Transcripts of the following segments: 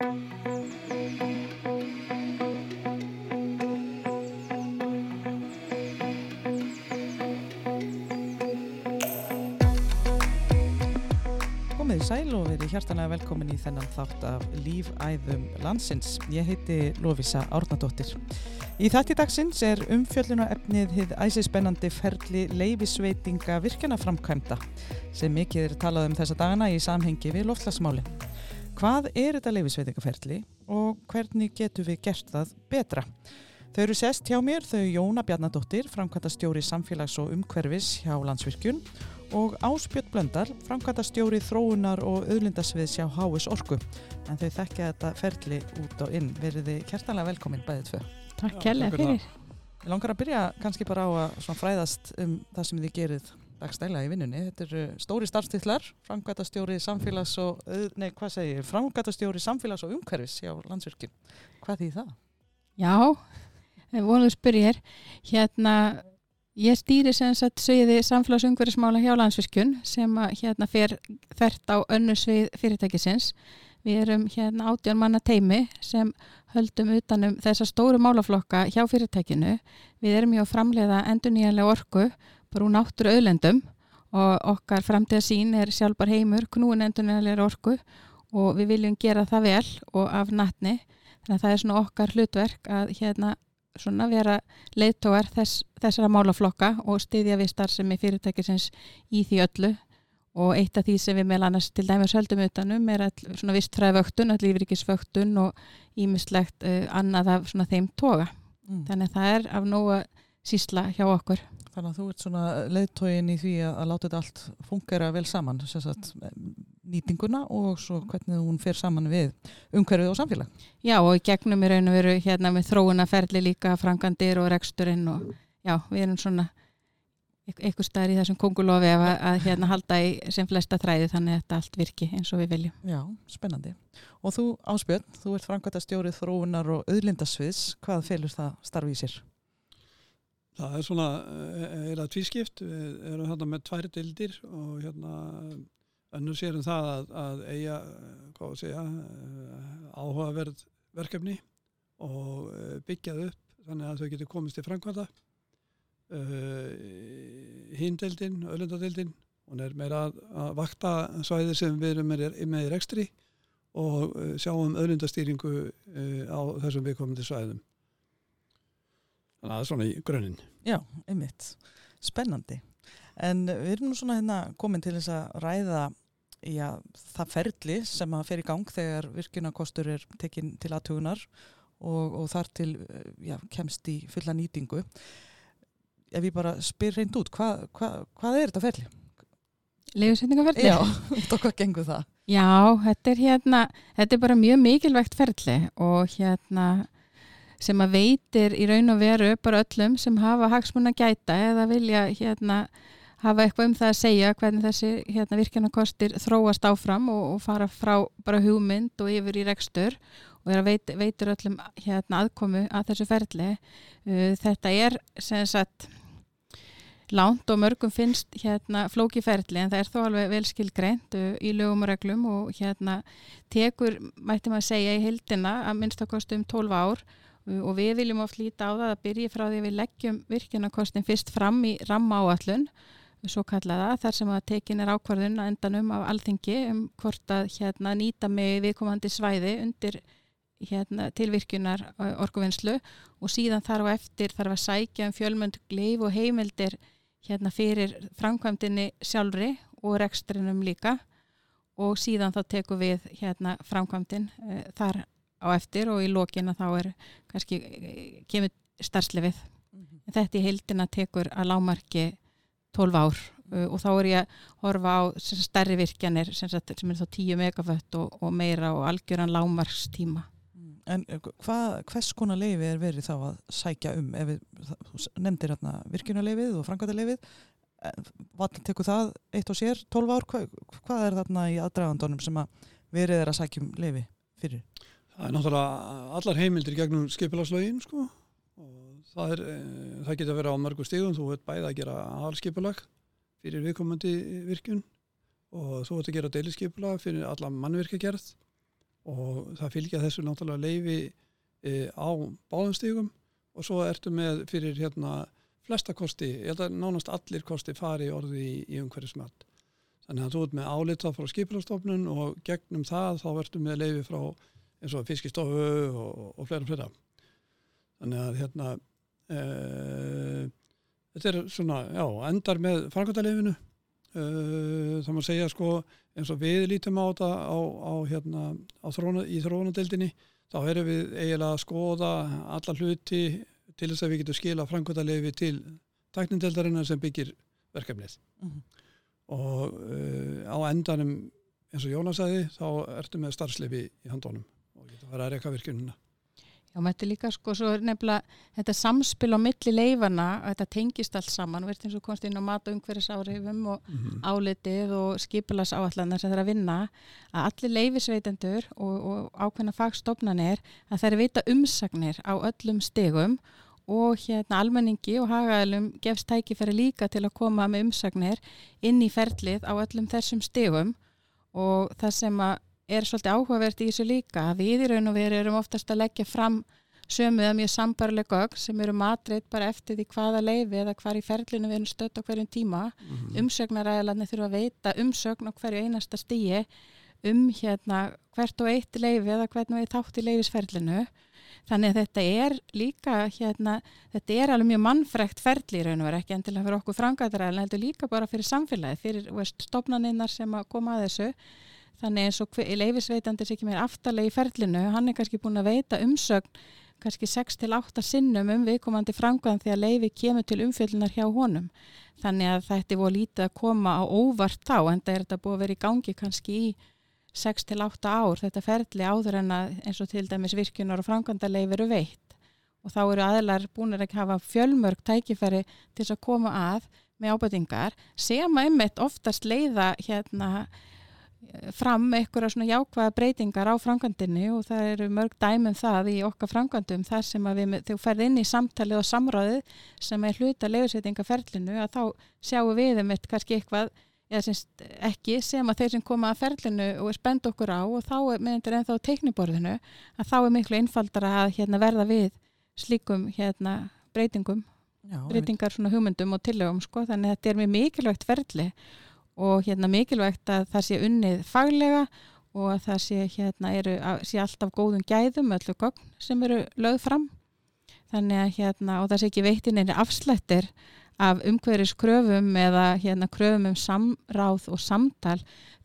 Komið í sæl og verið hjartanlega velkomin í þennan þátt af lífæðum landsins. Ég heiti Lovisa Árnadóttir. Í þætti dagsins er umfjölluna efnið hið æsispennandi ferli leifisveitinga virkjana framkvæmda sem mikið er talað um þessa dagana í samhengi við loftlasmáli. Hvað er þetta leifisveitingaferli og hvernig getur við gert það betra? Þau eru sest hjá mér, þau Jóna Bjarnadóttir, framkvæmta stjóri samfélags og umhverfis hjá Landsvirkjun og Áspjörn Blöndal, framkvæmta stjóri þróunar og auðlindasviðs hjá Háis Orku. En þau þekkja þetta ferli út og inn. Verðið kærtanlega velkomin bæðið tvö. Takk kærlega fyrir. Ég langar að byrja kannski bara á að fræðast um það sem þið gerið dagstæla í vinnunni. Þetta eru stóri starfstillar, framkvæmta stjóri samfélags og, nei hvað segir, framkvæmta stjóri samfélags og umhverfis hjá Landsvirkjun. Hvað þýð það? Já, vonuð spyrir. Hérna, ég stýri sem sagt sögði samfélagsumhverfismála hjá Landsvirkjun sem að hérna fer þvert á önnu svið fyrirtækisins. Við erum hérna átján manna teimi sem höldum utanum þessa stóru málaflokka hjá fyrirtækinu. Við erum hjá framleiða endurníjanlega orku bara úr náttúru auðlendum og okkar framtíða sín er sjálfbar heimur knúin endurníjanlega orku og við viljum gera það vel og af natni. Þannig að það er svona okkar hlutverk að hérna svona vera leiðtógar þess, þessara málaflokka og styðja við starfsemi fyrirtækisins í því öllu og eitt af því sem við meðal annars til dæmis höldum utanum er all, svona vistfræðvöktun, all lífrikisvöktun og ímislegt uh, annað af svona þeim toga. Mm. Þannig að það er af nóga sísla hjá okkur. Þannig að þú ert svona leiðtógin í því að, að láta þetta allt fungera vel saman, sagt, nýtinguna og svo hvernig hún fer saman við umhverfið og samfélag. Já og í gegnum í raun og veru hérna með þróunaferli líka, frangandir og reksturinn og já, við erum svona eitthvað staðar í þessum kongulofi að, að hérna halda í sem flesta þræði þannig að þetta allt virki eins og við viljum. Já, spennandi. Og þú Áspjörn, þú ert framkvæmta stjórið þróunar og auðlindasviðs, hvað felur það starfi í sér? Það er svona, er það tvískipt, við erum hérna með tvær dildir og hérna önnur sérum það að, að eiga, hvað að segja, áhugaverð verkefni og byggjað upp þannig að þau getur komist til framkvæmta Uh, hindeldin, öllundadeldin hún er meira að, að vakta svæðir sem við erum með, í rekstri og sjáum öllundastýringu uh, á þessum viðkomandi svæðum þannig að það er svona í grunninn Já, einmitt, spennandi en við erum nú svona hérna komin til þess að ræða já, það ferli sem að fer í gang þegar virkunarkostur er tekin til aðtugunar og, og þar til já, kemst í fulla nýtingu ef ég bara spyr reynd út, hvað hva, hva er þetta ferli? Leifusendingaferli? Já, og hvað gengur það? Já, þetta er hérna, þetta er bara mjög mikilvægt ferli og hérna sem að veitir í raun og veru bara öllum sem hafa hagsmun að gæta eða vilja hérna hafa eitthvað um það að segja hvernig þessi hérna, virkjanarkostir þróast áfram og, og fara frá bara hugmynd og yfir í rekstur og er að veit, veitur öllum hérna, aðkomu að þessu ferli. Uh, þetta er sem sagt lánt og mörgum finnst hérna flókiferðli en það er þó alveg vel skilgreint uh, í lögum og reglum og hérna tekur, mætti maður segja í hildina að minnstakosti um 12 ár og við viljum oft líta á það að byrja frá því við leggjum virkjunarkostin fyrst fram í ramma áallun svo kallaða þar sem að tekin er ákvarðun að endanum af alþingi um hvort að hérna nýta með viðkomandi svæði undir hérna tilvirkjunar orkuvinnslu. Og síðan þarf að eftir þarf að sækja um fjölmönd gleif og heimildir hérna fyrir framkvæmdini sjálfri og rekstrinum líka. Og síðan þá tekum við hérna framkvæmdin uh, þar á eftir og í lókina þá er kannski kemur starfslefið. Mm -hmm. Þetta í heildina tekur að lámarki 12 ár uh, og þá er ég að horfa á stærri virkjanir sem, sagt, sem er þá 10 megafött og, og meira og algjöran lámarkstíma. En hva, hvers konar leifi er verið þá að sækja um? Ef við nefndir hérna virkjunarleifið og framkvæmdarleifið, vatn tekur það eitt og sér 12 ár, hva, hvað er þarna í aðdragandunum sem að verið er að sækja um leifi fyrir? Það er náttúrulega allar heimildir gegnum skipilaslögin sko. Og það, er, e, það getur að vera á mörgu stíðum, þú veit bæði að gera aðalskipilag fyrir viðkomandi virkun og þú veit að gera deilisskipilag fyrir alla mannvirkjagerð. Og það fylgja þessu náttúrulega leifi e, á báðum stígum og svo ertu með fyrir hérna flesta kosti, ég held að nánast allir kosti fari orði í, í umhverfismat. Þannig að þú ert með álita frá skipilastofnun og gegnum það þá verður með leifi frá eins og fiskistofu og, og fleira fleira þannig að hérna e, þetta er svona, já, endar með framkvæmdaleifinu e, það má segja sko eins og við lítum á þetta á, á hérna á þróna, í þróunadeildinni þá erum við eiginlega að skoða alla hluti til þess að við getum skila framkvæmdaleifi til tæknindeldarinnar sem byggir verkefnið. Mm -hmm. og uh, á endanum eins og Jónas sagði þá ertu með starfsleifi í handónum og getur að vera að reyka virkununa Já, maður þetta líka sko, svo er nefnilega þetta samspil á milli leifana þetta tengist allt saman, verður eins og komst inn á mat og umhverfisáhrifum og mm -hmm. álitið og skipilas áallanir sem það er að vinna, að allir leifisveitendur og, og ákveðna fagstofnanir að er vita umsagnir á öllum stegum og hérna almenningi og hagaðalum gefst tækifæri líka til að koma með umsagnir inn í ferlið á öllum þessum stegum og það sem að er svolítið áhugavert í þessu líka að við í raun og veru erum oftast að leggja fram sömu eða mjög sambarlega gögg sem eru matrið bara eftir því hvaða leifi eða hvar í ferlinu við erum stött á hverjum tíma. Mm -hmm. umsögnaræðilarnir þurfa að veita umsögn á hverju einasta stíi um hérna hvert og eitt leifi eða hvernig við þátt í leifisferlinu þannig að þetta er líka hérna, þetta er alveg mjög mannfrekt ferli í raun og veru ekki endilega fyrir okkur frangatræðilega heldur líka bara fyrir samfélagi, fyrir veist, stopnaninnar sem að koma að þessu þannig eins og leifisveitandi sem ekki meir aftalegi í ferlinu, hann er kannski búin að veita umsögn kannski 6-8 sinnum um viðkomandi framkvæðan því að leifi kemur til umfjöldunar hjá honum. Þannig að þetta er voru lítið að koma á óvart þá en það er þetta búið að vera í gangi kannski í 6-8 ár þetta ferli áður en að eins og til dæmis virkunar og framkvæmda leif eru veitt. Og þá eru aðlar búin að hafa fjölmörg tækifæri til að koma að með ábætingar sem að einmitt oftast leiða hérna fram eitthvað svona jákvæða breytingar á framkvæmdini og það eru mörg dæmum það í okkar framkvæmdum þar sem að við, þú ferð inn í samtalið og samráðið sem er hluta leifisveitingaferlinu að þá sjáum við um eitt kannski eitthvað eða semst ekki sem að þeir sem koma að ferlinu og er spend okkur á og þá er meðandur ennþá teikniborðinu að þá er miklu einfaldara að hérna, verða við slíkum hérna, breytingum Já, breytingar svona hugmyndum og tillögum sko þannig að þetta er mjög mikilvægt ferli og hérna mikilvægt að það sé unnið faglega og að það sé, hérna, eru, sé alltaf góðum gæðum öllu gogn sem eru lögð fram. Þannig að hérna, og það sé ekki veitin einri afslættir af umhverjus kröfum eða hérna kröfum um samráð og samtal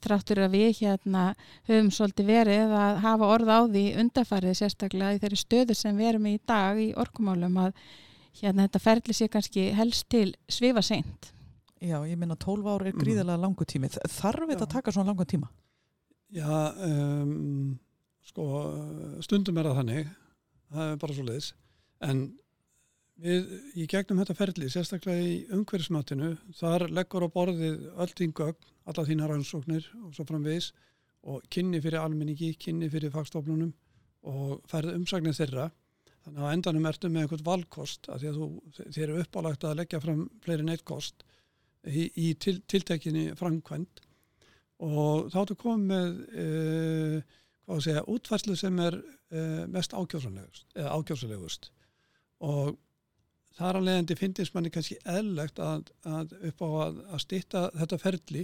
þráttur að við hérna höfum svolítið verið að hafa orð á því undarfarið sérstaklega í þeirri stöðu sem við erum í dag í orkumálum að hérna þetta ferli sé kannski helst til svifa seint Já, ég minna 12 ár er mm. gríðilega langu tími. Þarf þetta að taka svona langu tíma? Já, um, sko, stundum er það þannig, það er bara svo leiðis, en við í gegnum þetta ferli, sérstaklega í umhverfismatinu, þar leggur á borðið öll þín gögn, alla þína rannsóknir og svo framvegis og kynni fyrir almenningi, kynni fyrir fagstofnunum og færð umsagnir þeirra. Þannig að endanum ertu með einhvern valkost að því að þú, þér eru uppálagt að leggja fram fleiri neittkost í, í til, tiltekinni framkvæmt og þá ertu komið með uh, hvað að segja, útfærslu sem er uh, mest ákjósalegust og þar að leiðandi finnist manni kannski eðlegt að, að upp á að, að stýtta þetta ferli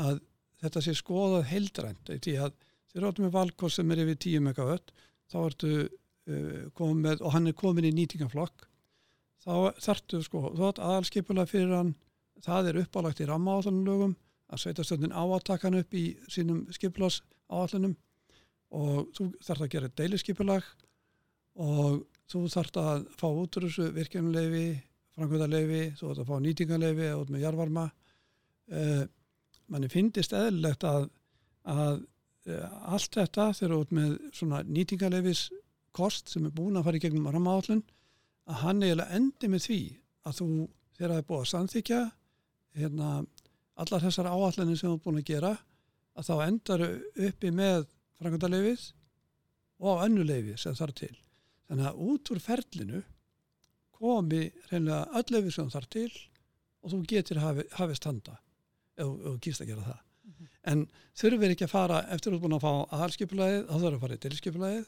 að þetta sé skoðað heildrænt. Því að þér áttum með valkost sem er yfir 10 megavött þá ertu uh, komið með og hann er komin í nýtingaflokk þá þartu sko, þú átt aðalskipulega fyrir hann það er uppálagt í rammaáallunum að sveitastöndin áattakan upp í sínum skiplas áallunum og þú þarf að gera deilisskipulag og þú þarf að fá út úr þessu virkjumleifi, framkvæmdarleifi, þú þarf að fá nýtingarleifi út með jarvarma. Uh, manni finnist eðlilegt að, að uh, allt þetta þegar út með svona nýtingarleifis kost sem er búin að fara í gegnum rammaáallun að hann eiginlega endi með því að þú þegar það er búið að samþykja hérna, allar þessar áallanir sem þú er búin að gera að þá endar uppi með frangöndarleifið og önnuleifið sem þarf til. Þannig að út úr ferlinu komi reynilega öll leifið sem þarf til og þú getur hafið, hafið standa ef þú kýrst að gera það. Mm -hmm. en þurfir ekki að fara eftir út búin að fá aðalskipulæðið, þá þurfir að fara í dilskipulæðið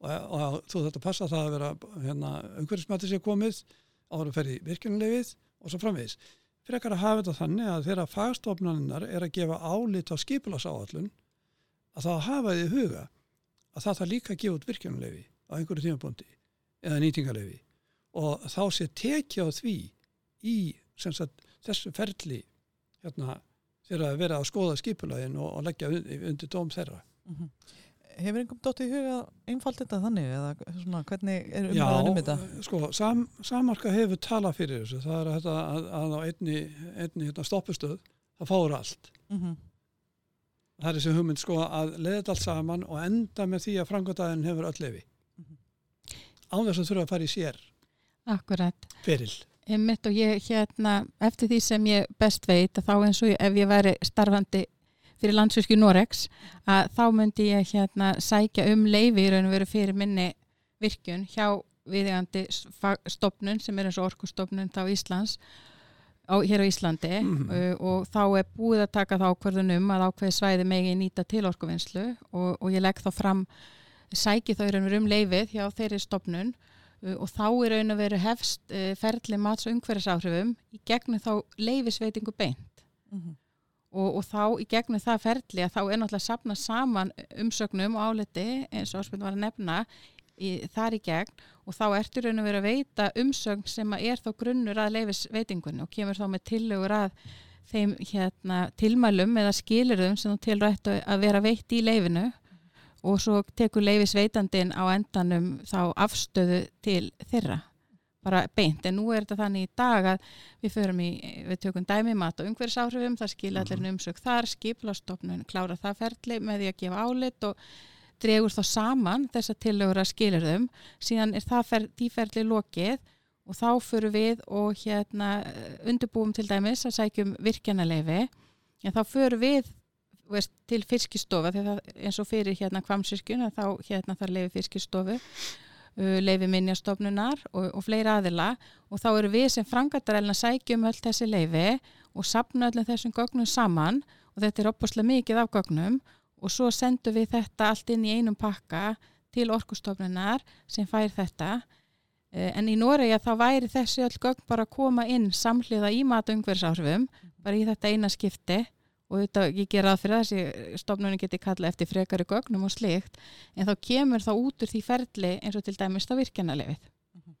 og, og þú þetta passa það að vera hérna, umhverfismættir sér komið áður að ferja í virkjunulegið og svo framvegis. Frekar að hafa þetta þannig að þeirra fagstofnaninnar er að gefa álit á skipulasáallun að það hafa því huga að það þarf líka gefa út virkjunulegið á einhverju tímabundi eða nýtingarlefi og þá sé tekja á því í sagt, þessu ferli hérna, þegar að vera að skoða skipulagin og, og leggja undir dóm þeirra. Mm -hmm. Hefur einhverjum dótt í huga einfalt þetta þannig eða svona, hvernig er umræðan um þetta? Já, sko, sam, Samarka hefur talað fyrir þessu. Það er þetta að, að á einni, einni hérna, stoppustöð það fáur allt. Mm -hmm. Það er þessi hugmynd sko að leiða þetta allt saman og enda með því að frangotæðin hefur öll lefi. Mm -hmm. Án þess að þurfa að fara í sér. Akkurat. Feril. Einmitt og ég hérna, eftir því sem ég best veit að þá eins og ég, ef ég væri starfandi fyrir landsvísku Norex að þá myndi ég hérna sækja um leifi í raun og veru fyrir minni virkun hjá viðegandi stopnun sem er eins og orkustofnun þá Íslands á, hér á Íslandi. Mm -hmm. uh, og þá er búið að taka þá ákverðunum að ákveði svæði megi nýta til orkuvinnslu og, og ég legg þá fram sæki þá í raun og veru um leifið hjá þeirri stopnun uh, og þá er raun og veru hefst uh, ferli mats og umhverfisáhrifum í gegnum þá leifisveitingu beint. Mm -hmm og, og þá í gegnum það ferli að þá er náttúrulega sapna saman umsögnum og áleti eins og áspiln var að nefna í, þar í gegn. Og þá ertur raun að vera að veita umsögn sem er þá grunnur að leifis veitingunni og kemur þá með tillögur að þeim hérna, tilmælum eða skilurðum sem þú tilrættu að vera veitt í leifinu og svo tekur leifis veitandin á endanum þá afstöðu til þeirra bara beint, en nú er þetta þannig í dag að við förum í, við tökum dæmi mat og umhverfisáhrifum, það skilja allir mhm. umsök þar, skiplastofnun, klára það ferli með því að gefa álit og dregur þá saman þess að tilögur að skilja þeim, síðan er það fer, tíferli lokið og þá förum við og hérna undirbúum til dæmis að sækjum virkjanaleifi, en þá förum við veist, til fiskistofa, eins og fyrir hérna kvamsirkjun, þá hérna þar leifi fiskistofu leifi minnjastofnunar og, og fleiri aðila. Og þá eru við sem frangatarælna sækjum öll þessi leifi og sapna öllum þessum gögnum saman. Og þetta er opaslega mikið af gögnum. Og svo sendum við þetta allt inn í einum pakka til orkustofnunar sem fær þetta. Uh, en í Noregi þá væri þessi öll gögn bara að koma inn samhliða í matungverðsáhrifum bara í þetta eina skipti og þetta, ég ger að fyrir þessi stofnunni geti kalla eftir frekari gögnum og slikt en þá kemur þá út úr því ferli eins og til dæmis þá virkjanalefið mm -hmm.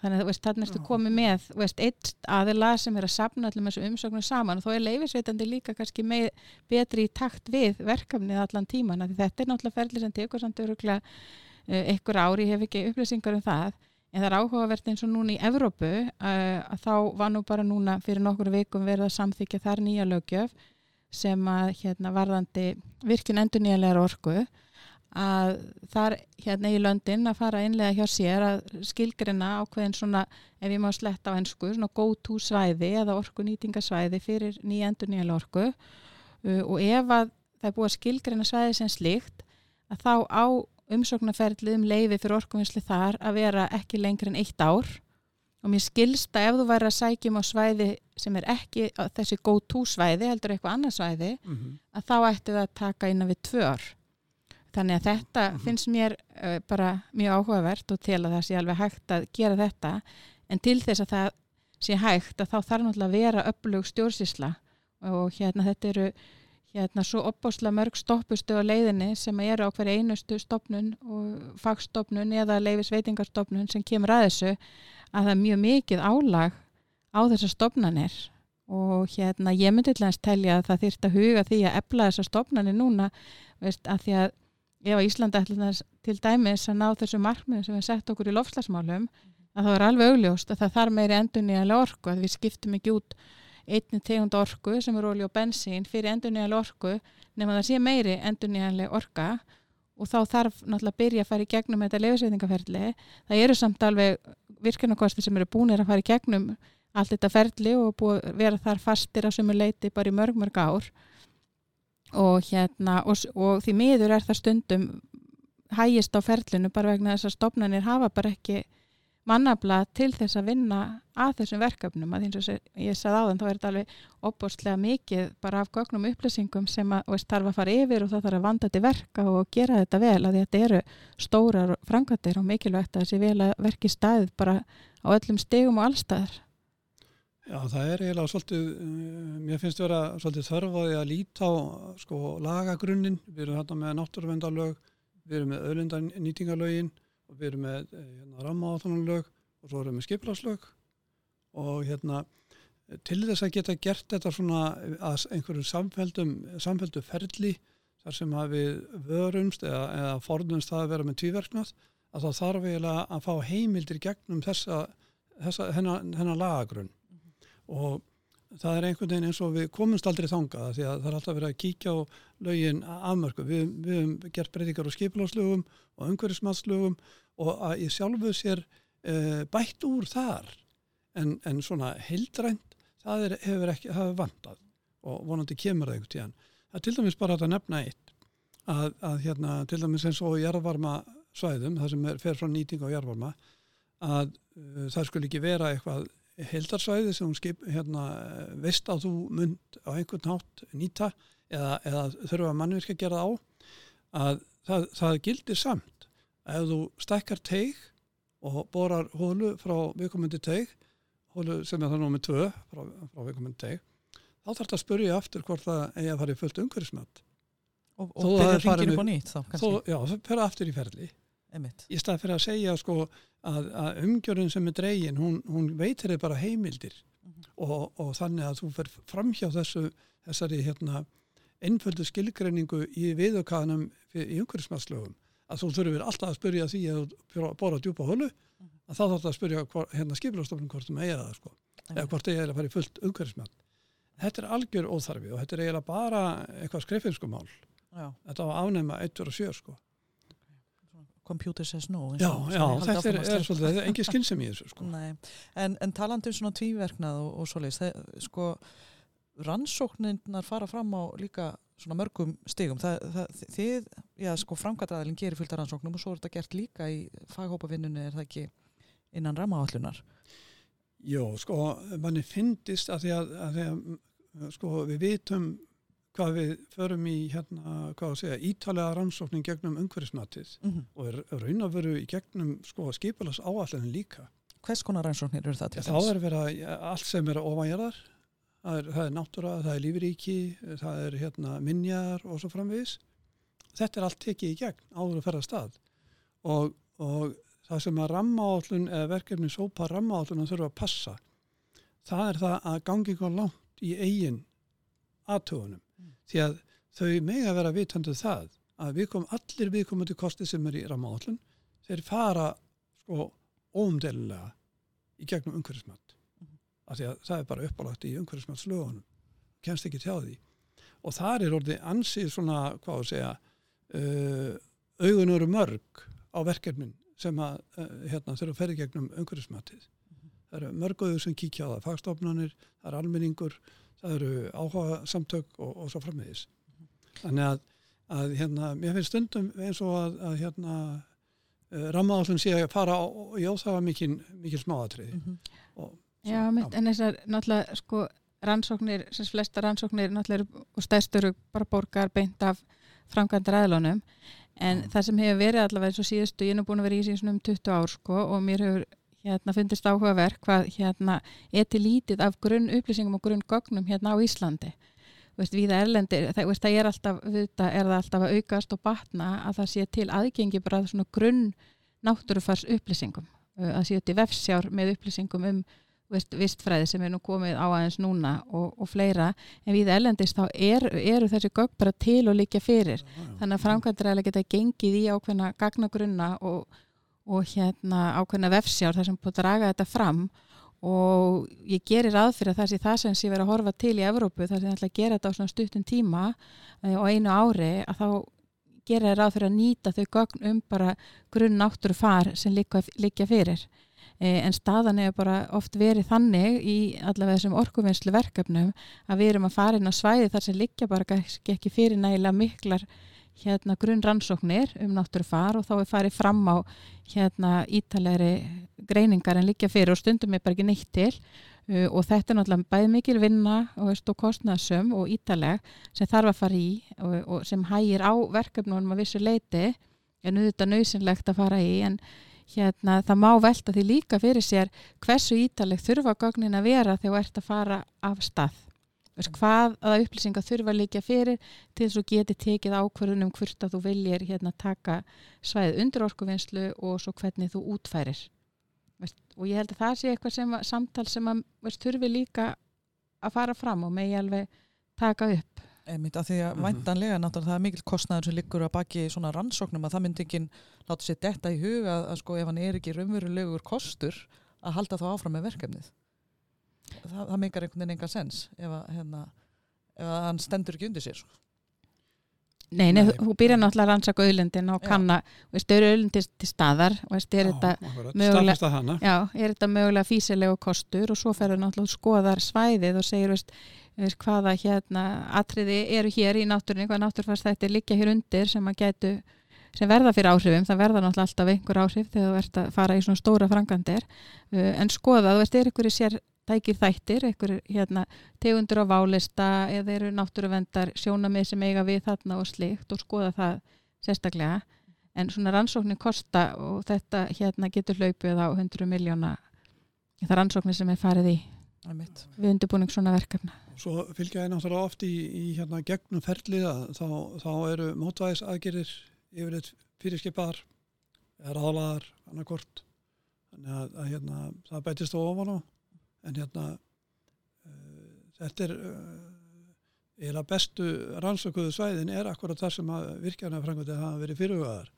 þannig að þannig erstu komið með veist, eitt aðila sem er að sapna allir með þessu umsöknu saman og þá er leifisveitandi líka kannski með betri í takt við verkefnið allan tíman þetta er náttúrulega ferli sem tekur samt öruglega uh, einhver ári, ég hef ekki upplýsingar um það en það er áhugavert eins og núna í Evrópu uh, að þá var nú bara núna fyrir nokkur vikum verið að samþykja þar nýja lögjöf sem að hérna, varðandi virkin endur nýjanlegar orku að þar hérna í löndin að fara einlega hjá sér að skilgrina ákveðin svona, ef ég má sletta á ennsku, svona go to svæði eða orku nýtingasvæði fyrir nýja endur nýjanlega orku. Uh, og ef að það er búið að skilgrina svæði sem slíkt að þá á umsóknarferðlið um leiði fyrir orkuvinsli þar að vera ekki lengri en eitt ár og mér skilst að ef þú væri að sækjum á svæði sem er ekki þessi go to svæði, heldur eitthvað annað svæði mm -hmm. að þá ætti það að taka innan við tvö ár þannig að þetta mm -hmm. finnst mér uh, bara mjög áhugavert og til að það sé alveg hægt að gera þetta en til þess að það sé hægt að þá þarf náttúrulega að vera upplug stjórnsísla og hérna þetta eru hérna svo opbásla mörg stoppustu á leiðinni sem eru á hverja einustu stopnun og fagstopnun eða leifisveitingarstopnun sem kemur að þessu að það er mjög mikið álag á þessar stopnanir og hérna ég myndi til að telja að það þýrt að huga því að ebla þessar stopnanir núna veist, að því að ef Íslanda ætla til dæmis að ná þessu markmiðum sem við sett okkur í lofslagsmálum að það er alveg augljóst að það þarf meiri endurníðanlega orku að við skiptum ekki út einni tegund orku sem er olí og bensín fyrir endurníðanlega orku nema það sé meiri endurníðanlega orka og þá þarf náttúrulega að byrja að fara í gegnum þetta lefisveitingaferli. Það eru samt alveg virkjanakosti sem eru búinir að fara í gegnum allt þetta ferli og vera þar fastir á sömu leiti bara í mörg mörg ár og hérna og, og því miður er það stundum hægist á ferlinu bara vegna þess að stopnarnir hafa bara ekki mannabla til þess að vinna að þessum verkefnum að eins og ég sagði áðan þá er þetta alveg opbóstlega mikið bara af gögnum upplýsingum sem að veist, þarf að fara yfir og það þarf að vanda til verka og gera þetta vel að þetta eru stórar framkvæmdir og mikilvægt að þessi vel að verki staðið bara á öllum stegum og allstaðar. Já, það er eiginlega svolítið, uh, mér finnst vera svolítið þörfaði að líta á sko lagagrunnin, við erum hérna með náttúruvendarlög, við erum með öðlundanýtingarlögin og við erum með eh, hérna, rammaáþunarlög og svo erum við með skiplaslög og hérna til þess að geta gert þetta svona að einhverju samfældu ferli þar sem að við vörumst eða, eða forðumst það að vera með tvíverknað að þá þarf eiginlega að fá heimildir gegnum þessa, þessa hennar, hennar lagagrunn. Og það er einhvern veginn eins og við komumst aldrei þangað því að það er alltaf verið að kíkja á lögin afmörku. Við, við höfum gert breytingar á skipiláslögum og umhverfismatslögum og að í sjálfu sér uh, bætt úr þar en, en svona heildrænt það er, hefur ekki, hefur vantað og vonandi kemur það einhvern tíðan. Það er til dæmis bara að nefna eitt að, að hérna til dæmis eins og jarðvarma svæðum, það sem er, fer frá nýting á jarðvarma að uh, það skulle ekki vera eitthvað heildarsvæði sem hún skip, hérna, veist að þú mynd á einhvern hátt nýta eða, eða þurfa mannvirk að gera á að það, það gildir samt. Að ef þú stækkar teig og borar hólu frá viðkomandi teig hólu sem er það nú með tvö frá, frá viðkomandi teig þá þarf það að spurja aftur hvort það eigi að fara í fullt umhverfismat. Og, Þó og byrja farið ringir upp á nýtt þá Þó, kannski, já, það fer aftur í ferli einmitt. Í stað fyrir að segja sko að, að umgjörðin sem er dregin hún, hún veitir þið bara heimildir. Mhm. og, og þannig að þú fer framhjá þessu þessari hérna einföldu skilgreiningu í viðaukaðanum í umhverfismatslögum. Að þú þurfir alltaf að spyrja því að þú bóra djúpa hólu Mhm. að þá þarf það að spyrja hvor, hérna skipilastofnum hvort þú megið það sko eða hvort þið er að fara í fullt umhverfismat. Þetta er algjör óþarfi og þetta er eiginlega bara eitthvað skreifinskumál þetta á að afnema 1 og 7 sko computer says no Já, já, sem ég þetta er, er svolítið, þetta er engin skynsem í þessu sko. En, en talandi um svona tvíverknað og, og svoleiðis, það, sko rannsóknirnar fara fram á líka svona mörgum stigum. Það, það, þið, já sko framkvæmdræðilin gerir fullt af rannsóknum og svo er þetta gert líka í faghópavinnunni er það ekki innan rammaállunar Jó, sko, manni fyndist að því að, að, því að sko, við vitum hvað við förum í hérna, hvað að segja, ítalega rannsóknin gegnum umhverfismatið mm -hmm. og er raun að veru í gegnum sko skipulas áallinni líka. hvers konar rannsóknir eru það til Þá er verið að allt sem er ofanjarðar, það er, það er náttúra, það er lífríki, það er hérna minjar og svo framvegis. Þetta er allt tekið í gegn áður að ferða stað og, og það sem að rammaállun eða verkefni sópa rammaállun að þurfa að passa, það er það að gangi ykkur langt í eigin aðtöfunum. Mm. Því að þau mega vera vitandu það að við kom, allir viðkomandi kosti sem er í rammaállun, þeir fara sko óumdelilega í gegnum umhverfismat. Mhm. Af því að það er bara uppálagt í umhverfismatslögunum. Kennst ekki til því. Og þar er orðið ansið svona, hvað að segja, uh, augun eru mörg á verkefnin sem að uh, hérna, þurfa að ferja gegnum umhverfismatið. Það eru mörg auður sem kíkja á það, fagstofnanir, það er almenningur, það eru áhuga samtök og, og svo frammiðis. Þannig að, að hérna, mér finnst stundum eins og að, að hérna, uh, rammaállun sé að fara á, í óþafa mikil, smáatriði. -hmm. Og, Já, mitt, en þessar náttúrulega sko rannsóknir, sem flesta rannsóknir náttúrulega eru- og stærstur eru bara borgar beint af framkvæmdar aðlunum en Já. það sem hefur verið allavega eins og síðustu, ég er nú búin að vera í síðan um 20 ár sko og mér hefur hérna fundist áhugaverk hvað hérna er til lítið af grunn upplýsingum og grunn gögnum hérna á Íslandi. Veist, við erlendir, það, veist, það er alltaf þetta er það alltaf að aukast og batna að það sé til aðgengi bara svona grunn náttúrufars upplýsingum. Að séu til vefsjár með upplýsingum um veist, vistfræði sem er nú komið á aðeins núna og, og fleira. En við erlendist þá er, eru þessi gögn bara til og líka fyrir. Þannig að framkvæmdræðilega geta gengið í ákveðna gagnagrunna og, og hérna ákveðna vefsjár þar sem búið að draga þetta fram. Og ég gerir ráð fyrir að það sé það sem sé verið að horfa til í Evrópu þar sem ætla að gera þetta á svona stuttum tíma eh, og einu ári að þá gerir ráð fyrir að nýta þau gögn um bara grunn náttúrufar sem liggja, liggja fyrir. Eh, en staðan hefur bara oft verið þannig í allavega þessum orkuvinnslu verkefnum að við erum að fara inn á svæði þar sem liggja bara ekki fyrir nægilega miklar hérna grunn rannsóknir um náttúrufar og þá er farið fram á hérna ítalegri greiningar en líka fyrir og stundum er bara ekki neitt til. Uh, og þetta er náttúrulega bæði mikil vinna og, veist, og kostnaðsum og ítaleg sem þarf að fara í og, og sem hægir á verkefnunum að vissu leiti en auðvitað nöðsynlegt að fara í. En hérna það má velta því líka fyrir sér hversu ítaleg þurfa gögnin að vera þegar þú ert að fara af stað Veist, hvað aða upplýsingar þurfa líka fyrir til þess að geti tekið ákverðunum hvort að þú viljir hérna taka svæðið undir orkuvinnslu og svo hvernig þú útfærir. Veist, og ég held að það sé eitthvað sem að, samtal sem að veist, þurfi líka að fara fram og megi alveg taka upp. Einmitt, að því að mm -hmm. væntanlega náttúrulega það er mikil kostnæður sem liggur að baki svona rannsóknum að það myndi ekki láta sér detta í huga að, að sko ef hann er ekki raunverulegur kostur að halda þá áfram með verkefnið það, það meikar einhvern veginn enga sens ef, að, hérna, ef hann stendur ekki undir sér sko. Nei, nei, þú byrjar náttúrulega að rannsaka auðlendin og kanna, veist, eru auðlendin til staðar, veist, er þetta mögulega, já, er þetta mögulega físilegu kostur? Og svo ferur náttúrulega skoðar svæðið og segir, veist, veist hvaða hérna atriði eru hér í náttúrunni, hvaða náttúrfærstættir liggja hér undir sem að getu, sem verða fyrir áhrifum, það verða náttúrulega alltaf einhver áhrif þegar þú ert að fara í svona stóra frangandir, uh, en skoða, þú veist, er einhverju sér tækir þættir, einhver hérna, tegundur á válista eða eru náttúruvendar sjónamið sem eiga við þarna og slikt og skoða það sérstaklega. En svona rannsóknir kosta og þetta hérna getur hlaupið á 100 miljóna það rannsóknir sem er farið í við undirbúning svona verkefna. Svo fylgja ég náttúrulega oft í, í hérna, gegnum ferliða þá, þá eru mótvæðis aðgerir yfirleitt fyrirskipaðar eða ráðlaðar annarkort þannig að, að hérna, það bætist ofan á en hérna uh, þetta er eða uh, bestu rannsókuðu svæðin er akkurat það sem virkjana frangvöldið hafa verið fyrirhugaðar.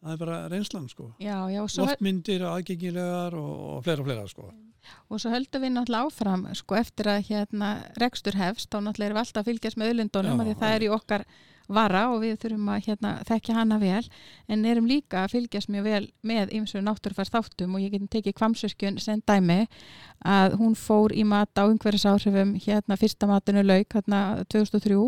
Það er bara reynslan sko. Já, já, loftmyndir, aðgengilegar og, og fleira og fleira sko. Og svo höldum við náttúrulega áfram sko eftir að hérna rekstur hefst þá náttúrulega erum við alltaf að fylgjast með öllindunum því það er í okkar vara og við þurfum að hérna, þekkja hana vel en erum líka að fylgjast mjög vel með ymsur náttúrfærs þáttum og ég getum tekið kvamsverkjun sem dæmi að hún fór í mat á umhverjus áhrifum hérna fyrsta matinu lauk hérna 2003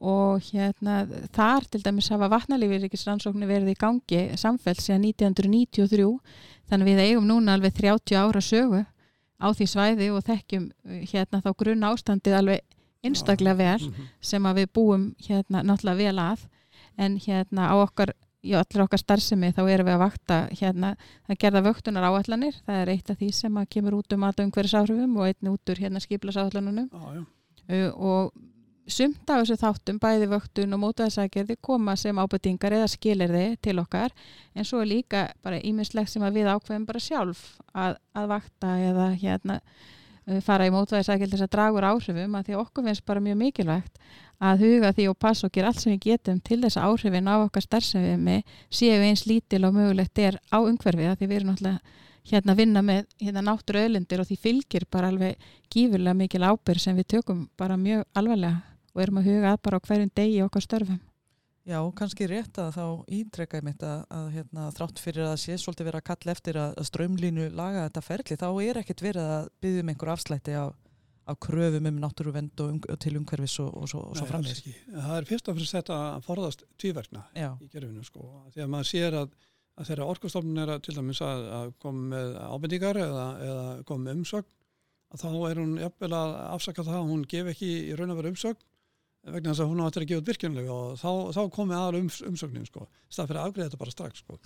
og hérna þar til dæmis hafa vatnalífirikisrannsóknir verið í gangi samfell síðan 1993 þannig við eigum núna alveg 30 ára sögu á því svæði og þekkjum hérna þá grunn ástandið alveg einstaklega vel mm -hmm. sem að við búum hérna náttúrulega vel að. En hérna á okkar í allir okkar starfsemi þá erum við að vakta hérna, það gerða vöktunar áallanir það er eitt af því sem að kemur út um allum hverjus áhrifum og einni út úr hérna skiplasáallanunum uh, og sumt af þessu þáttum, bæði vöktun og mótaðsækjörði koma sem ábyrtingar eða skilirði til okkar. En svo er líka bara ímislegt sem að við ákveðum bara sjálf að, að vakta eða hérna fara í mótvæðisækjald þess að dragur áhrifum að því að okkur finnst bara mjög mikilvægt að huga því og passa og gera allt sem við getum til þess að áhrifin á okkar starfsefimi séu eins lítil og mögulegt er á umhverfið að því við erum náttúrulega hérna að vinna með hérna náttur öðlindir og því fylgir bara alveg gífurlega mikil ábyrg sem við tökum bara mjög alvarlega og erum að huga að bara á hverjum degi okkar störfum. Já, kannski rétt að þá ítrekka ég mitt að, að hérna, þrátt fyrir að sé svolítið verið að kalla eftir að, að strömlínu laga þetta ferli, þá er ekkert verið að byggja um einhver afslætti á, á kröfum um náttúruvend og, um, og til umhverfis og, og svo, svo framvegis. Það er fyrst og fremst þetta að forðast tvíverkna Já. í gerfinu sko, að maður sér að, að þeirra orkustofnun er að til dæmis að koma með ábendingar eða, eða koma með umsögn, að þá er hún jafnvel að afsaka það að hún gef ekki í raun og veru umsögn vegna þess að hún áttur að gefa út virkjumlega og þá, þá komið aðra um, umsöknin sko, stað fyrir að afgriða þetta bara strax sko.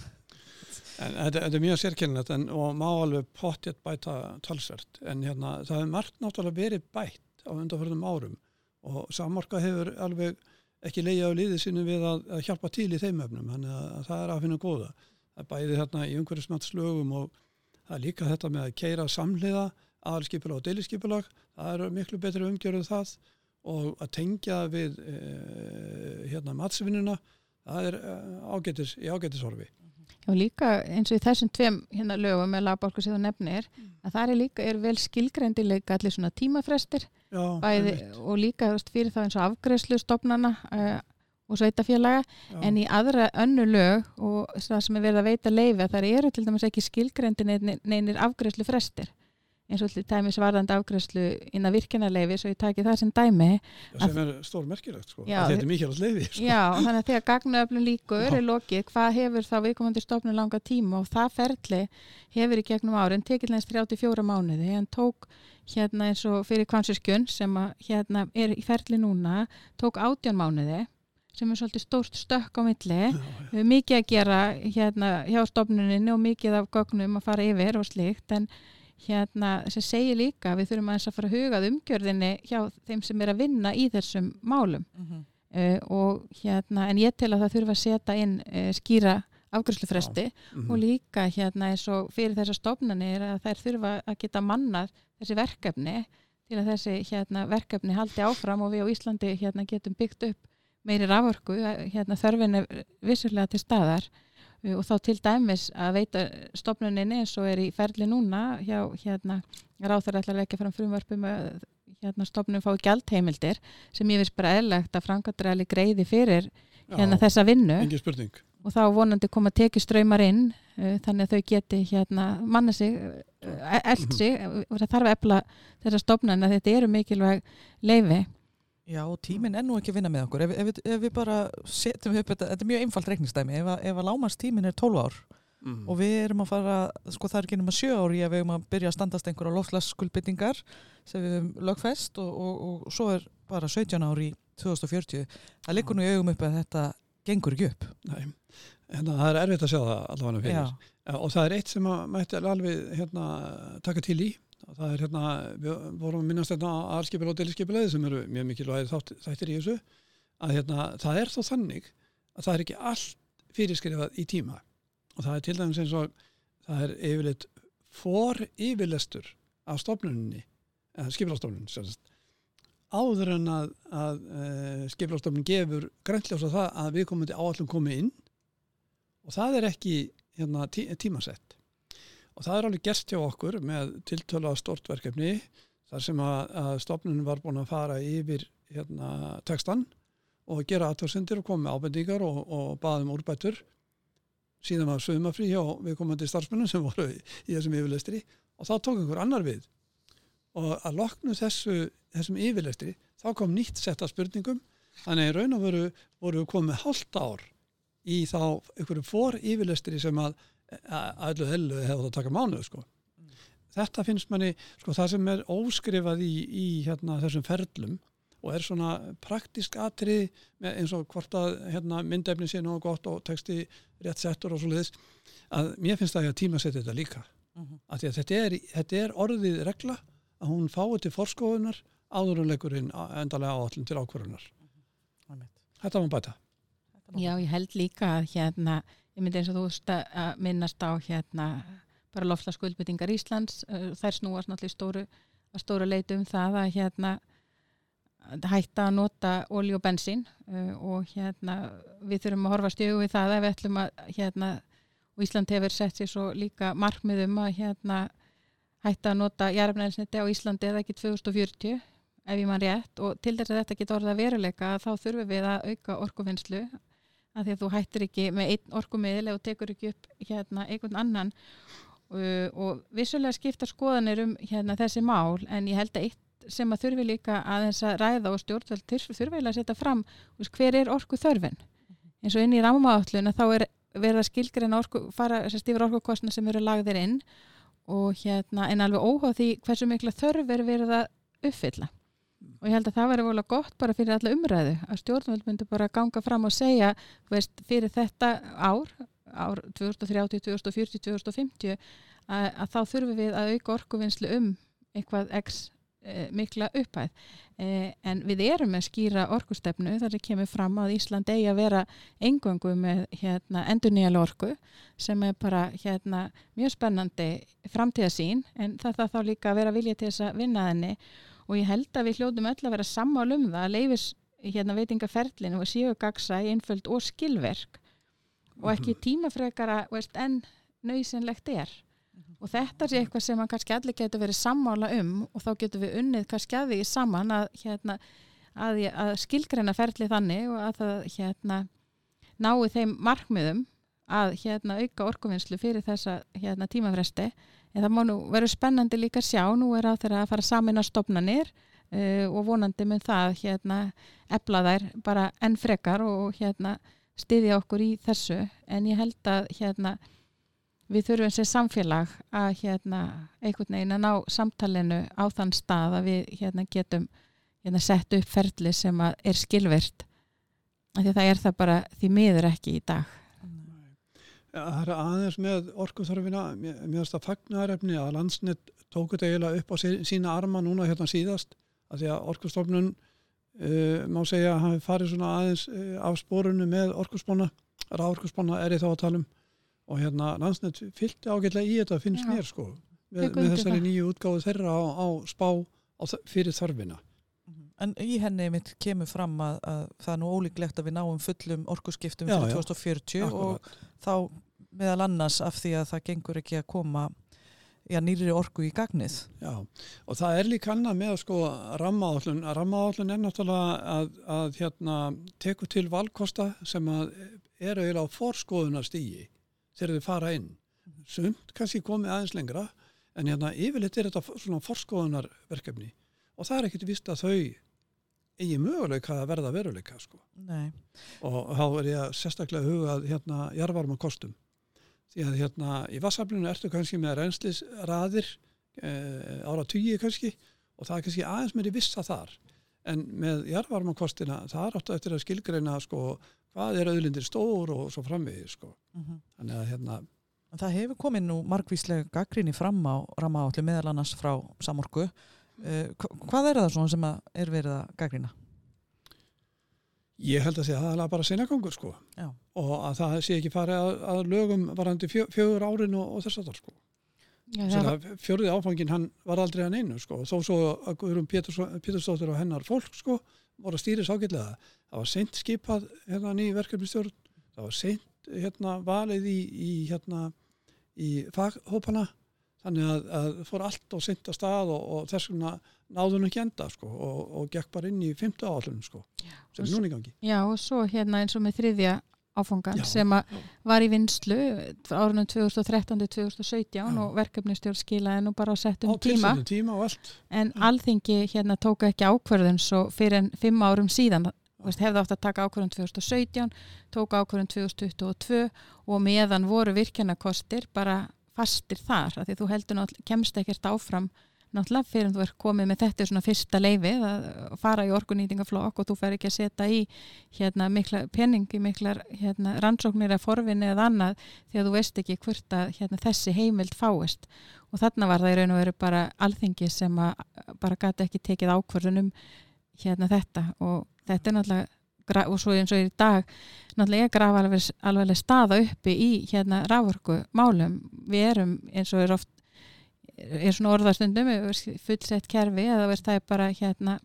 en þetta, þetta er mjög sérkennilegt og má alveg pottjett bæta talsvert. En hérna, það hefur margt náttúrulega verið bætt á undanförðum árum og samorka hefur alveg ekki leiði á liðið sinu við að, að hjálpa til í þeim öfnum, þannig að, að það er að finna góða. Það bæði hérna í umhverfismætslögum og það er líka þetta með að keira samhliða aðalskipulag og deilisskipulag það er miklu betri umgjörðu það og að tengja við uh, hérna matsvinnuna það er uh, ágætis, í ágætisorfi Já líka eins og í þessum tveim hérna lögum með lagbálku sem þú nefnir mm. að það er líka, er vel skilgreindilega allir svona tímafrestir Já, bæði, og líka veist, fyrir það eins og afgreðslu stopnana uh, og sveitafélaga Já. en í aðra önnu lög og það sem er verið að veita leifa þar eru til dæmis ekki skilgreindi neynir afgreðslu frestir eins og til dæmis varðandi afgræslu innan virkjanarleifi svo ég taki það sem dæmi Já, sem er stór merkilegt sko. Já, þetta er mikilvægt leifi sko. Já, þannig að þegar gagnaöflun líkur Já. er lokið, hvað hefur þá viðkomandi stofnun langa tíma og það ferli hefur í gegnum árin, tekillins 34 mánuði, en tók hérna eins og fyrir kvansirskjön sem að hérna er í ferli núna tók 18 mánuði sem er svolítið stórt stökk á milli Já, mikið að gera hérna hjá stofnuninni og mikið af gögnum að fara yfir og slíkt en hérna sem segir líka að við þurfum aðeins að fara að hugað umgjörðinni hjá þeim sem er að vinna í þessum málum Mhm. uh, og hérna en ég tel að það þurfa að setja inn uh, skýra afgjörslu Mhm. og líka hérna eins og fyrir þessar stofnanir að þær þurfa að geta mannað þessi verkefni til að þessi hérna, verkefni haldi áfram og við á Íslandi hérna, getum byggt upp meiri raförku, hérna, þörfin er vissulega til staðar og þá til dæmis að veita stofnuninni eins og er í ferli núna hjá hérna, ráþar ætla að leggja fram frumvarpum að hérna, stofnun fái gjaldheimildir sem ég veist bara eðlegt að frangatræli greiði fyrir hérna, Já, þessa vinnu. og þá vonandi koma tekjuströymar inn uh, þannig að þau geti hérna manna sig, uh, eld sig. Uh, og það þarf að efla þessa stofnan að þetta eru mikilvæg leifi Já, og tíminn er nú ekki að vinna með okkur. Ef, ef, ef við bara setjum upp þetta, þetta er mjög einfalt reikningsdæmi, ef, ef að lámast tíminn er 12 ár mm. og við erum að fara, sko það er ekki nema 7 ár í að við erum að byrja að standast einhverja lofslagskuldbyttingar sem við lögfest og, og, og svo er bara 17 ár í 2040. Það liggur nú í augum upp að þetta gengur ekki upp. Nei, en það er erfitt að sjá það allavega fyrir Já, og það er eitt sem að mætti alveg hérna, taka til í og það er hérna, við vorum að minnast hérna á aðskipil og deliskipilegði sem eru mjög mikilvægir þættir í þessu að hérna, það er þó þannig að það er ekki allt fyrirskrifað í tíma. Og það er til dæmis eins og það er yfirleitt for yfirlestur af stofnuninni eða skipilastofnun áður en að, að uh, skipilastofnun gefur græntljósa það að við komum til áallum komið inn. Og það er ekki hérna, tí, tímasett og það er alveg gerst hjá okkur með tiltöla stort verkefni þar sem að, að stofnunum var búin að fara yfir hérna, textan og gera aðtórsendir og koma með ábendingar og, og baðum úrbætur. Síðan var sögumafrí hjá viðkomandi starfsmennum sem voru í, í þessum yfirlestri og þá tók einhver annar við. Og að loknu þessu, þessum yfirlestri þá kom nýtt sett af spurningum. Þannig að í raun og veru voru við komið hálft ár í þá einhverju fór yfirlestri sem að að öllu hellu hefur það að taka mánuð sko. þetta finnst manni sko, það sem er óskrifað í, í hérna, þessum ferlum og er svona praktisk atrið með eins og hvort að hérna, myndefni sé nógu gott og texti rétt settur og svo leiðis að mér finnst það að tíma setja þetta líka Mhm. að að þetta, er, þetta er orðið regla að hún fái til forskóðunar áðurunleikurinn endalega áallin til ákvörunar Einmitt. þetta var bæta Já, ég held líka að hérna, ég myndi eins og þú að- að minnast á hérna bara lofslagskuldbyttingar Íslands, uh, þær snúast náttúrulega stóru, að stóru leiti um það að hérna að hætta að nota olí og bensín uh, og hérna við þurfum að horfa stjögu við það ef við ætlum að hérna, Ísland hefur sett sér svo líka markmiðum að hérna hætta að nota jarfnæðisniti á Íslandi eða ekki 2040 ef ég mann rétt og til þess að þetta geta orðið að veruleika þá þurfum við að auka orkuvinnslu að því að þú hættir ekki með einn orkumiðil og tekur ekki upp hérna einhvern annan. Uh, og vissulega skipta skoðanir um hérna þessi mál en ég held að eitt sem að þurfi líka aðeins að ræða og stjórnvöld þurfi þurfi eiginlega að setja fram hver er orku þörfin eins og inn í rámaállun að þá er verið að skilgreina orku, fara þessar stífur orkukostna sem eru lagðir inn og hérna en alveg óháð því hversu mikla þörf er verið að uppfylla og ég held að það væri volið gott bara fyrir alla umræðu að stjórnvöld myndi bara ganga fram og segja veist, fyrir þetta ár ár 2030, 2040, 2050 að, að þá þurfum við að auka orkuvinnslu um eitthvað x e, mikla upphæð. E, en við erum með skýra orkustefnu þar sem kemur fram að Ísland eigi að vera engöngu með hérna, endurnýjala orku sem er bara hérna, mjög spennandi framtíðasín en það þarf þá líka að vera vilja til þess að vinna henni og ég held að við hljóðum öll að vera sammál um það að leifis hérna, veitingaferlinu og séu gagsa í einföld og skilverk og ekki tímafrekara veist, en nöysinlegt er. Og þetta sé eitthvað sem að kannski allir getur verið sammála um og þá getur við unnið kannski að því saman að, hérna, að, að skilgreina ferli þannig og að það hérna, nái þeim markmiðum að hérna auka orkuvinnslu fyrir þessa hérna tímafresti en það má nú vera spennandi líka að sjá. Nú er á þeirra að fara samin að stopnanir uh, og vonandi með það hérna ebla þær bara enn frekar og hérna styðja okkur í þessu. En ég held að hérna við þurfum sér samfélag að hérna einhvern veginn að ná samtalenu á þann stað að við hérna getum hérna sett upp ferli sem að er skilvirt af því að það er það bara því miður ekki í dag það er aðeins með orkuþörfina mér finnst það fagnarefni að landsnett tóku þetta eiginlega upp á sí- sína arma núna hérna síðast að því að orkustofnun uh, má segja að hafi farið svona aðeins uh, af spórunu með orkuspána ráorkuspána er ég þá að tala um og hérna landsnett fylgti ágætlega í þetta finnst Já. mér sko með, með þessari það. nýju útgáðu þeirra á, á spá á, fyrir þörfina. En í henni mitt kemur fram að, að það er nú ólíklegt að við náum fullum orkuskiptum Já, fyrir já. 2040 og Akkurat. þá meðal annars af því að það gengur ekki að koma já, nýri orku í gagnið. Já, og það er líka annað með sko rammaállun, rammaállun er náttúrulega að, að hérna teku til valkosta sem að eru eiginlega á forskóðunarstígi þegar þau fara inn. Sumt kannski komið aðeins lengra en hérna yfirleitt er þetta svona forskóðunarverkefni og það er ekkit vist að þau eigi möguleika að verða veruleika sko. Og þá er ég að sérstaklega huga að hérna jarvarma kostum því að hérna í vassaflinu ertu kannski með reynslisraðir e, ára tugi kannski og það er kannski aðeins meiri vissa þar en með jarvarma kostina það er áttu eftir að skilgreina sko hvað er auðlindir stór og svo framvegið sko Mm þannig að hérna það hefur komið nú margvíslega gaggrinni fram á rammaáallu meðal annars frá samorku. Uh, hvað er það svona sem að er verið að gaggrina? ég held að sé að það er bara seinagangur sko Já. og að það sé ekki farið að, að lögum varandi fjö, fjögur árin og, og þess að það sko Já, það, að fjörði áfangin hann var aldrei hann einu sko. þó svo að Guðrún Péturs- Pétursdóttir og hennar fólk sko, voru að stýris ágætlega það var seint skipað hérna, ný verkefnistjórn það var seint hérna, valið í, í, hérna, í faghópana þannig að, að fór allt seint að stað og, og þess vegna náðu hann ekki enda sko, og, og gekk bara inn í fymta áallunum sko, sem er núna í gangi já, og svo hérna eins og með þriðja áfangan Já, sem já. var í vinslu árunum 2013-2017 Já. og verkefnistjórn skilaði nú bara á á settum tíma tilsettum tíma allt en Já. alþingi hérna tóka ekki ákvörðun svo fyrir en fimm árum síðan hefði átt að taka ákvörðun 2017 tóka ákvörðun 2022 og meðan voru virkjanakostir bara fastir þar því þú heldur náttúrulega, kemst ekkert áfram náttúrulega fyrir en þú er komið með þetta svona fyrsta leifið að fara í orkunýtingaflokk og þú fer ekki að setja í hérna mikla peningi, miklar hérna, rannsóknir að forvinni eða annað því að þú veist ekki hvort að hérna, þessi heimild fáist. Og þarna var það í raun og veru bara alþingi sem að bara gæti ekki tekið ákvörðunum hérna þetta. Og þetta er náttúrulega og svo eins og í dag náttúrulega grafa alveg, alveg staða uppi í hérna rávorku málum við erum eins og er oft er svona orðastundum fullsett kerfi eða veist það bara hérna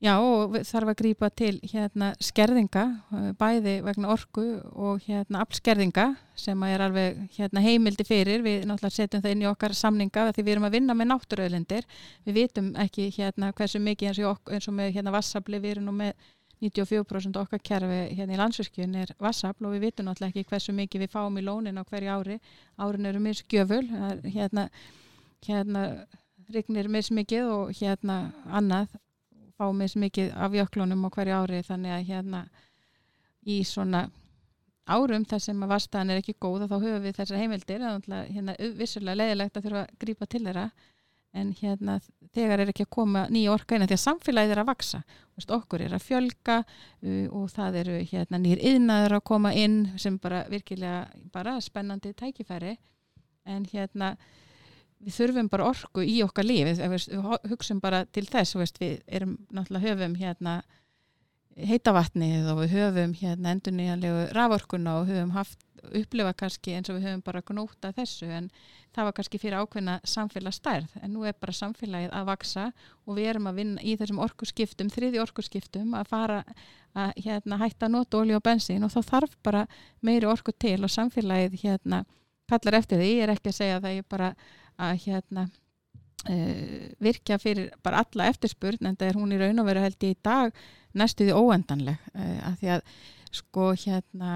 já og þarf að grípa til hérna skerðinga eh, bæði vegna orku og hérna aflskerðinga sem er alveg hérna heimildi fyrir. Við náttúrulega setjum það inn í okkar samninga því við erum að vinna með náttúruauðlindir. Við vitum ekki hérna hversu mikið eins og, ok- eins og með hérna vassafli við erum nú með 94% okkar kerfi hérna í landsvirkjun er vassafl og við vitum náttúrulega ekki hversu mikið við fáum í lónin á hverju ári. Árin eru Það er, hérna, hérna rignir mismikið og hérna annað fáum mismikið af jöklunum á hverju ári þannig að hérna í svona árum þar sem að vastaðan er ekki góð og þá höfum við þessar heimildir hérna, vissulega leiðilegt að þurfa að grípa til þeirra en hérna þegar er ekki að koma nýja orka inn því að samfélagið er að vaksa Vist, okkur er að fjölga uh, og það eru hérna nýr yðnaður að koma inn sem bara virkilega bara spennandi tækifæri. En hérna við þurfum bara orku í okkar líf. Við, við, hugsum bara til þess veist, við erum náttúrulega höfum hérna heita vatnið og við höfum hérna endur nýjanlegu raforkuna og höfum haft upplifa kannski eins og við höfum bara gnóta þessu en það var kannski fyrir ákveðna samfélagsstærð. En nú er bara samfélagið að vaksa og við erum að vinna í þessum orkuskiptum, þriði orkuskiptum að fara að hérna, hætta að nota olí og bensín og þá þarf bara meiri orku til og samfélagið hérna kallar eftir því, ég er ekki að segja að það er bara að hérna uh, virkja fyrir bara alla eftirspurn en það er hún í raun og veru held ég í dag næstuði óendanleg uh, að því að sko hérna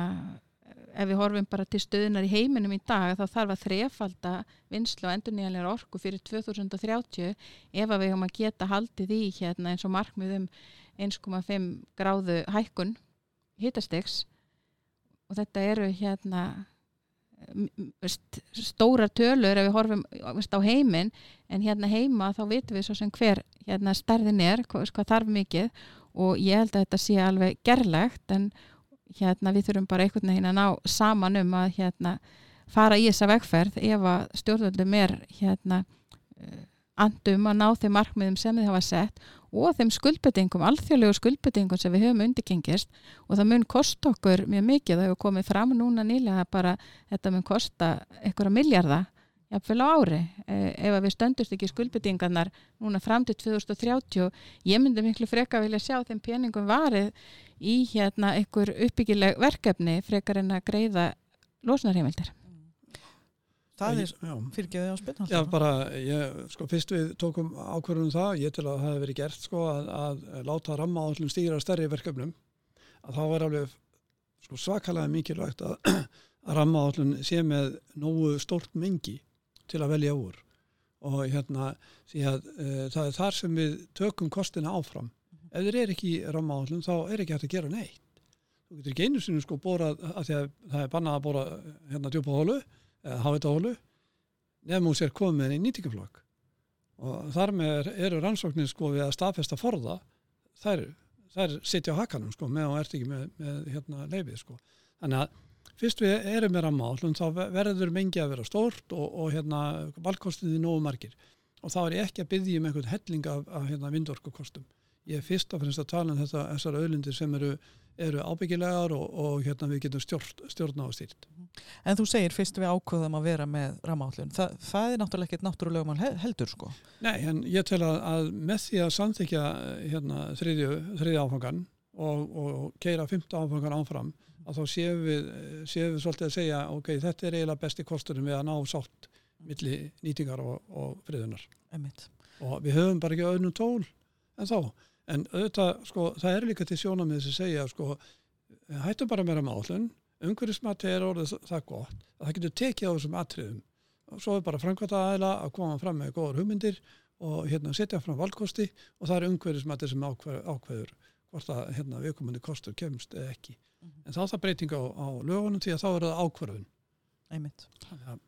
ef við horfum bara til stöðunar í heiminum í dag þá þarf að þrefalda vinslu og endurnýjanlega orku fyrir 2030 ef að við höfum að geta haldið í hérna eins og markmiðum 1,5 gráðu hækkun hittastegs og þetta eru hérna stóra tölur ef við horfum á heiminn en hérna heima þá vitum við svo sem hver hérna stærðin er, hvað, hvað þarf mikið og ég held að þetta sé alveg gerlegt en hérna við þurfum bara einhvern veginn að ná saman um að hérna fara í þessa vegferð ef að stjórnvöldum er hérna uh, andum að ná þeim markmiðum sem þið hafa sett og þeim skuldbetingum, alþjóðlegu skuldbetingum sem við höfum undirgengist og það mun kosta okkur mjög mikið, það hefur komið fram núna nýlega bara þetta mun kosta einhverja miljarda jafnvel á ári e, ef við stöndust ekki skuldbetingarnar núna fram til 2030 ég myndi miklu freka vilja sjá þeim peningum varið í hérna einhver uppbyggileg verkefni frekar en að greiða losnarheimildir Það er fyrirgeðið á spiln Já bara, ég, sko fyrst við tókum ákverðunum það, ég til að það hefði verið gert sko að, að láta ramma á allum stýra stærri verkefnum að þá var alveg sko, svakalega mikilvægt að, að ramma á allum sé með nógu stórt mengi til að velja úr. Og hérna því að uh, það er þar sem við tökum kostina áfram. Mm. ef þeir eru ekki ramma á allum þá er ekki hægt að gera neitt. Þú getur ekki einu sinni sko því að það er bannað að bóra hérna djúpa hólu hafita hólu nefnum hún sér komið í nýtingaflokk og þar með eru rannsóknir sko við að staðfesta forða. Þær, þær sitja á hakanum sko með og ert ekki með, með hérna leifið sko. Þannig að fyrst við erum með rammálum þá verður mengi að vera stórt og, og hérna valkostinni nógu margir. Og þá er ég ekki að byggja um einhvern helling af, af hérna vindorkukostum. Ég er fyrst og finnst að tala um þetta þessar auðlindir sem eru, eru ábyggilegar og, og hérna við getum stjórn, stjórn á að stýrt En þú segir fyrst við ákvöðum að vera með rammálun Þa, það er náttúrulega ekkert náttúrulega mann heldur sko. Nei, en ég tel að, að með því að samþykja hérna þriðja áfangan og, og keira fymta áfangan áfram að þá séum við, séum við svolítið að segja ok, þetta er eiginlega besti kostunum við að ná sátt milli nýtingar og, og friðunar. Einmitt. og við höfum bara ekki öðnum tól en þá, en auðvitað sko, það er líka til sjónamið sem segja sko, hættum bara meira mállun umhverfismati er orðið það gott að það getur tekið á þessum atriðum. Og svo er bara framkvæmta aðila að koma fram með góður hugmyndir og hérna setja fram valdkosti og það er umhverfismati sem ákveður, ákveður hvort að hérna, viðkomandi kostur kemst eða ekki. En þá er það breyting á, á lögunum því að þá er það er svona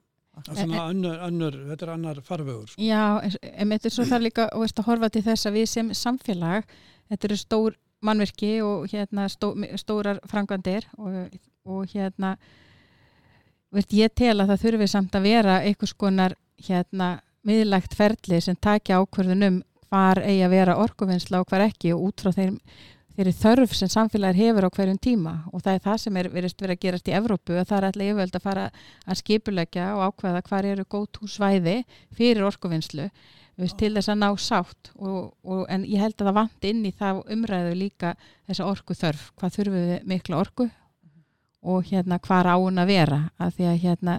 önnur, önnur þetta er annar farvegur sko. Já, en þetta er svo þar líka veist, að horfa til þess að við sem samfélag þetta eru stór mannverki og hérna stó, stórar frangvandir og, og hérna veist, ég tel að það þurfi samt að vera einhvers konar hérna miðlægt ferli sem takja ákvarðunum hvar eigi að vera orkuvinnsla og hvar ekki og út frá þeim þeirri þörf sem samfélagir hefur á hverjum tíma. Og það er það sem er verið að gerast í Evrópu að það er alltaf yfirvöld að fara að skipulegja og ákveða hvar eru gótt húsvæði fyrir orkuvinnslu veist, til þess að ná sátt. Og, og, en ég held að það vant inn í það umræðu líka þessa orku þörf hvað þurfum við mikla orku? Og hérna hvað ráun að vera? Að því að hérna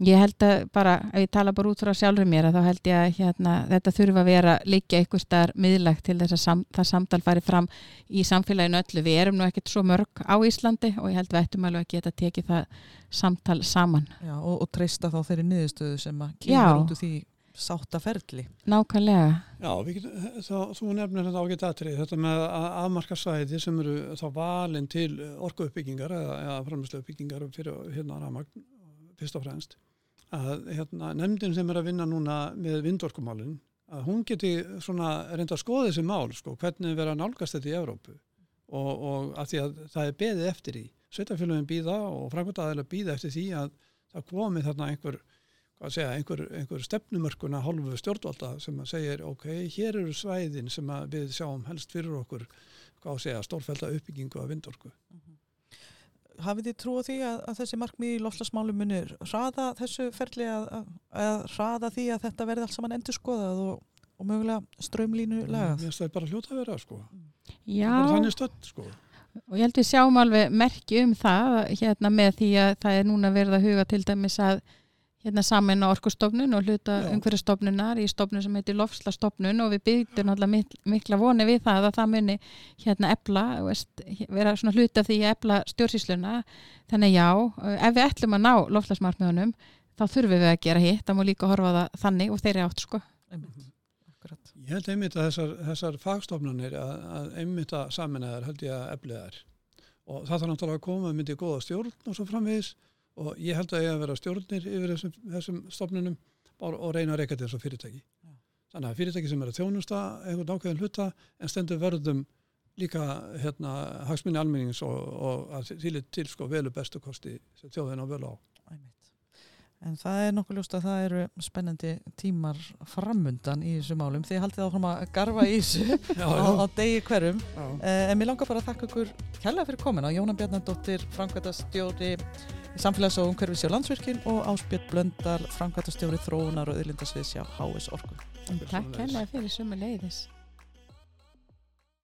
Ég held að bara, ef ég tala bara út frá sjálfur mér að þá held ég að hérna, þetta þurfa að vera líka einhver starf miðlagt til þess að sam, það samtal fari fram í samfélaginu öllu. Við erum nú ekkert svo mörg á Íslandi og ég held við ættum alveg að geta tekið það samtal saman. Já, og, og treysta þá þeirri niðurstöðu sem að kemur út úr því sáttaferðli. Nákvæmlega. Já, getum, þá, þú nefnir þetta ágætt aðtrið, þetta með að afmarka svæði sem eru þá valin til orkuuppbyggingar eða, eða framherslu uppbyggingar fyrir hérna fyrst og fremst að hérna, nefndin sem er að vinna núna með vindorkumálinn að hún geti reynda að skoða þessi mál sko, hvernig vera nálgast þetta í Evrópu. Og, og að því að það er beðið eftir í sveitafélagin býða og framkvæmdaðilega býða eftir því að það komi þarna einhver, segja, einhver, einhver stefnumörkuna hálfu stjórnvalda sem að segja ok, hér eru svæðin sem við sjáum helst fyrir okkur segja, stórfælda uppbyggingu af vindorku. Mm -hmm hafið þið trú á því að, að þessi markmið í lofslagsmálu munir hraða þessu ferli að, að hraða því að þetta verði alls saman endur skoðað og, og mögulega strömlínu lagað? Ég stæði bara hljóta að vera sko. Já. Þannig stöld sko. Og ég held við sjáum alveg merki um það hérna með því að það er núna verið að huga til dæmis að hérna samin á orkustofnun og hluta umhverjastofnunar í stofnun sem heitir lofslastofnun og við byggjum alltaf mik mikla voni við það að það muni hérna ebla, veist, vera svona hluta af því að ebla stjórnsýsluna. Þannig já, ef við ætlum að ná lofslagsmarkmiðunum þá þurfum við að gera hitt, það má líka horfa á það þannig og þeirri átt sko. einmitt, akkurat. Ég held einmitt að þessar, þessar fagstofnanir að, að einmitt að saminæðar held ég að eflið þær. Og það þarf náttúrulega að koma myndi góða stjórn og og ég held að ég að vera stjórnir yfir þessum, þessum stofnunum og, og reyna að reyka til þessu fyrirtæki. Já. Þannig að fyrirtæki sem er að þjónusta einhvern ákveðin hluta en stendur verðum líka hérna hagsmunni almennings og, og að þýlit til sko velu bestu kosti sem þjóðin á völu á. einmitt. En það er nokkuð ljóst að það eru spennandi tímar framundan í þessu málum. Þið haldið áfram að garfa í þessu Já, á, á degi hverjum. já. Eh, En mér langar bara að þakka ykkur kærlega fyrir komina. Jóna Bjarnadóttir, framkvæmtastjóri samfélags- og umhverfis hjá Landsvirkjun og Áspjörn Blöndal, framkvæmtastjóri þróunar og yðlindasviðs hjá HS Orku. Takk hella fyrir sömu leiðis.